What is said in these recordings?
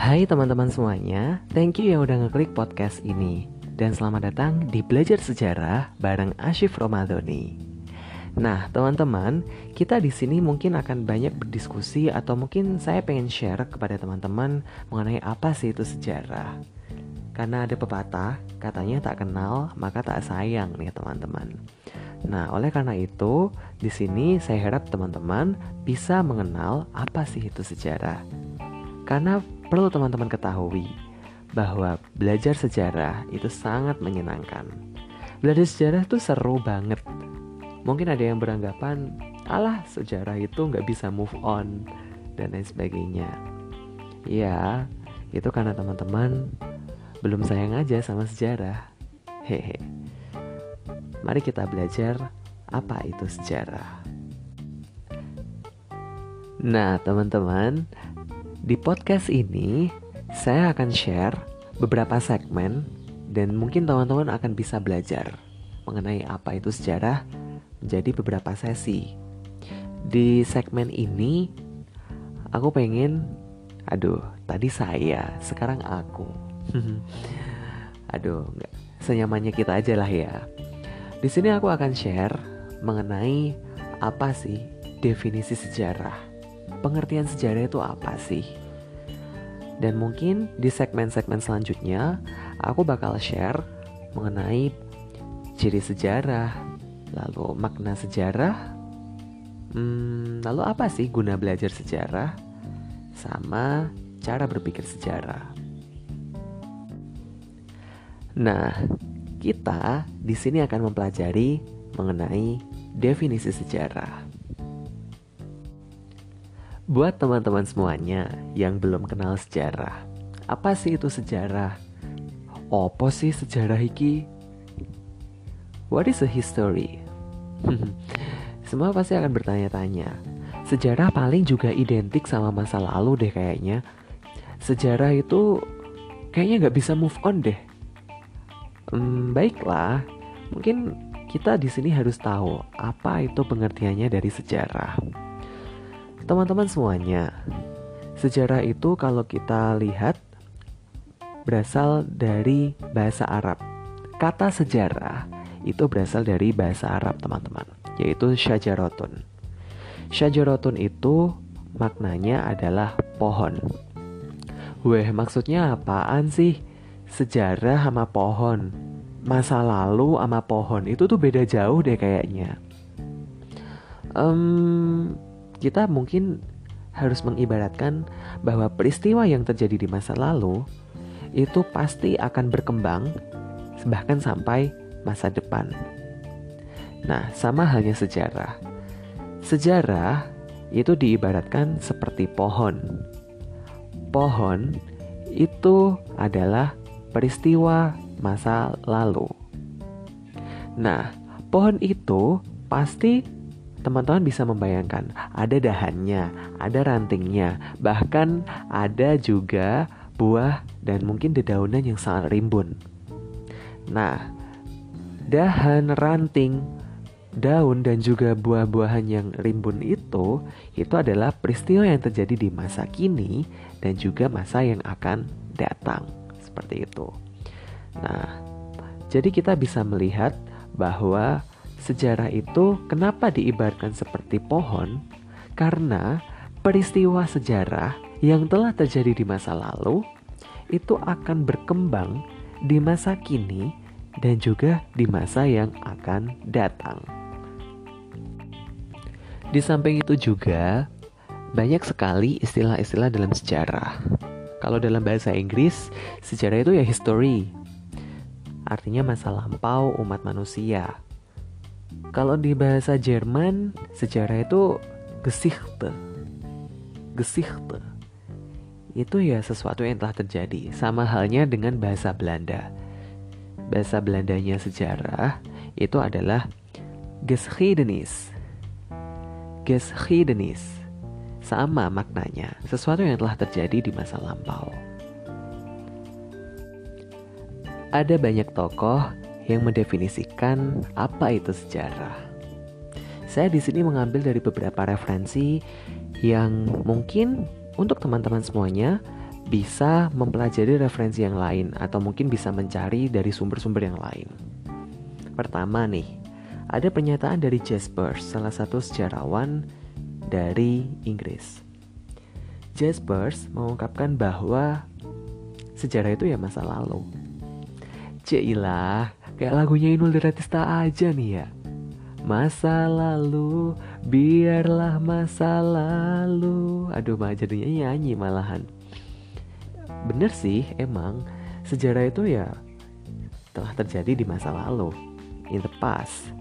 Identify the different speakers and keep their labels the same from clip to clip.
Speaker 1: Hai teman-teman semuanya, thank you yang udah ngeklik podcast ini. Dan selamat datang di Belajar Sejarah bareng Ashif Romadhoni. Nah teman-teman, kita di sini mungkin akan banyak berdiskusi Atau mungkin saya pengen share kepada teman-teman mengenai apa sih itu sejarah. Karena ada pepatah, katanya tak kenal maka tak sayang nih teman-teman. Nah, oleh karena itu, di sini saya harap teman-teman bisa mengenal apa sih itu sejarah. Karena Perlu teman-teman ketahui bahwa belajar sejarah itu sangat menyenangkan. Belajar sejarah itu seru banget. Mungkin ada yang beranggapan, alah sejarah itu nggak bisa move on dan lain sebagainya. Ya, itu karena teman-teman belum sayang aja sama sejarah. Hehe. Mari kita belajar apa itu sejarah. Nah, teman-teman, di podcast ini, saya akan share beberapa segmen dan mungkin teman-teman akan bisa belajar mengenai apa itu sejarah menjadi beberapa sesi. Di segmen ini, aku pengen, aduh, tadi saya, sekarang aku. aduh, nggak senyamannya kita aja lah ya. Di sini aku akan share mengenai apa sih definisi sejarah pengertian sejarah itu apa sih? Dan mungkin di segmen-segmen selanjutnya aku bakal share mengenai ciri sejarah, lalu makna sejarah, hmm, lalu apa sih guna belajar sejarah, sama cara berpikir sejarah. Nah, kita di sini akan mempelajari mengenai definisi sejarah. Buat teman-teman semuanya yang belum kenal sejarah, apa sih itu sejarah? Apa sih sejarah iki? What is a history? Semua pasti akan bertanya-tanya. Sejarah paling juga identik sama masa lalu deh kayaknya. Sejarah itu kayaknya nggak bisa move on deh. Hmm, baiklah, mungkin kita di sini harus tahu apa itu pengertiannya dari sejarah. Teman-teman semuanya, sejarah itu kalau kita lihat berasal dari bahasa Arab. Kata sejarah itu berasal dari bahasa Arab, teman-teman, yaitu syajarotun. Syajarotun itu maknanya adalah pohon. Weh, maksudnya apaan sih? Sejarah sama pohon. Masa lalu sama pohon itu tuh beda jauh deh kayaknya. Um, kita mungkin harus mengibaratkan bahwa peristiwa yang terjadi di masa lalu itu pasti akan berkembang bahkan sampai masa depan. Nah, sama halnya sejarah. Sejarah itu diibaratkan seperti pohon. Pohon itu adalah peristiwa masa lalu. Nah, pohon itu pasti teman-teman bisa membayangkan ada dahannya, ada rantingnya, bahkan ada juga buah dan mungkin dedaunan yang sangat rimbun. Nah, dahan, ranting, daun dan juga buah-buahan yang rimbun itu itu adalah peristiwa yang terjadi di masa kini dan juga masa yang akan datang. Seperti itu. Nah, jadi kita bisa melihat bahwa Sejarah itu kenapa diibaratkan seperti pohon? Karena peristiwa sejarah yang telah terjadi di masa lalu itu akan berkembang di masa kini dan juga di masa yang akan datang. Di samping itu juga banyak sekali istilah-istilah dalam sejarah. Kalau dalam bahasa Inggris, sejarah itu ya history. Artinya masa lampau umat manusia. Kalau di bahasa Jerman, sejarah itu Geschichte. Geschichte. Itu ya sesuatu yang telah terjadi, sama halnya dengan bahasa Belanda. Bahasa Belandanya sejarah itu adalah Geschiedenis. Geschiedenis. Sama maknanya, sesuatu yang telah terjadi di masa lampau. Ada banyak tokoh yang mendefinisikan apa itu sejarah. Saya di sini mengambil dari beberapa referensi yang mungkin untuk teman-teman semuanya bisa mempelajari referensi yang lain atau mungkin bisa mencari dari sumber-sumber yang lain. Pertama nih, ada pernyataan dari Jaspers, salah satu sejarawan dari Inggris. Jaspers mengungkapkan bahwa sejarah itu ya masa lalu. Cilah, kayak lagunya Inul Daratista aja nih ya. Masa lalu, biarlah masa lalu. Aduh, mah jadinya nyanyi malahan. Bener sih emang. Sejarah itu ya telah terjadi di masa lalu. In the past.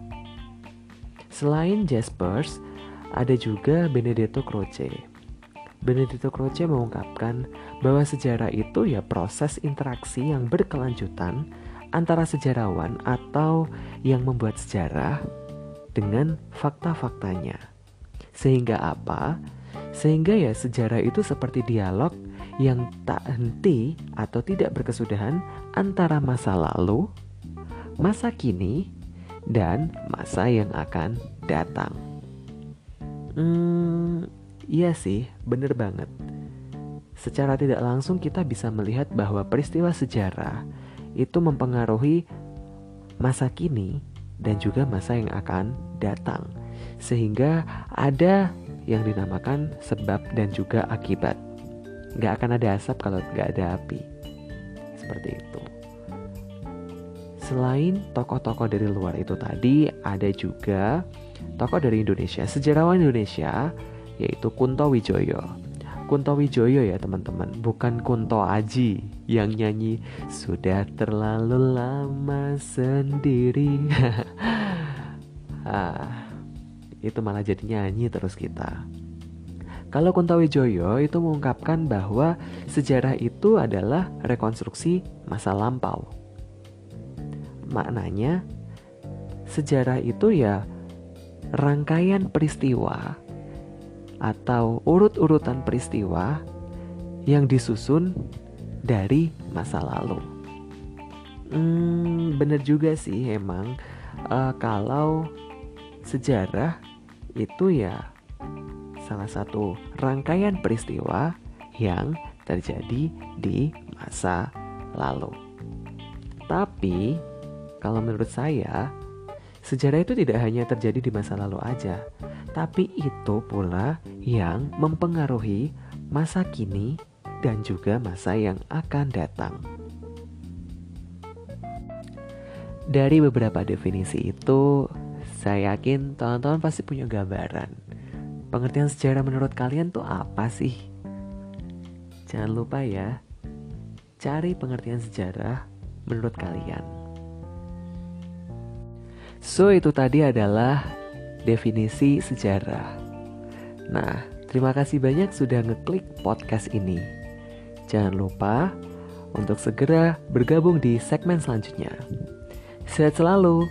Speaker 1: Selain Jaspers ada juga Benedetto Croce. Benedetto Croce mengungkapkan bahwa sejarah itu ya proses interaksi yang berkelanjutan antara sejarawan atau yang membuat sejarah dengan fakta-faktanya. Sehingga apa? Sehingga ya sejarah itu seperti dialog yang tak henti atau tidak berkesudahan antara masa lalu, masa kini, dan masa yang akan datang. Hmm, iya sih, bener banget. Secara tidak langsung kita bisa melihat bahwa peristiwa sejarah itu mempengaruhi masa kini dan juga masa yang akan datang. Sehingga ada yang dinamakan sebab dan juga akibat. Nggak akan ada asap kalau nggak ada api. Seperti itu. Selain tokoh-tokoh dari luar itu tadi ada juga tokoh dari Indonesia sejarawan Indonesia yaitu Kunto Wijoyo Kunto Wijoyo ya teman-teman. Bukan Kunto Aji yang nyanyi sudah terlalu lama sendiri. Ah, itu malah jadi nyanyi terus kita. Kalau Kuntawijoyo itu mengungkapkan bahwa sejarah itu adalah rekonstruksi masa lampau. Maknanya, sejarah itu ya rangkaian peristiwa atau urut-urutan peristiwa yang disusun dari masa lalu. Hmm, bener juga sih emang uh, kalau sejarah itu ya salah satu rangkaian peristiwa yang terjadi di masa lalu. Tapi, kalau menurut saya, sejarah itu tidak hanya terjadi di masa lalu aja, tapi itu pula yang mempengaruhi masa kini dan juga masa yang akan datang. Dari beberapa definisi itu, saya yakin teman-teman pasti punya gambaran Pengertian sejarah menurut kalian tuh apa sih? Jangan lupa ya, cari pengertian sejarah menurut kalian. So, itu tadi adalah definisi sejarah. Nah, terima kasih banyak sudah ngeklik podcast ini. Jangan lupa untuk segera bergabung di segmen selanjutnya. Sehat selalu.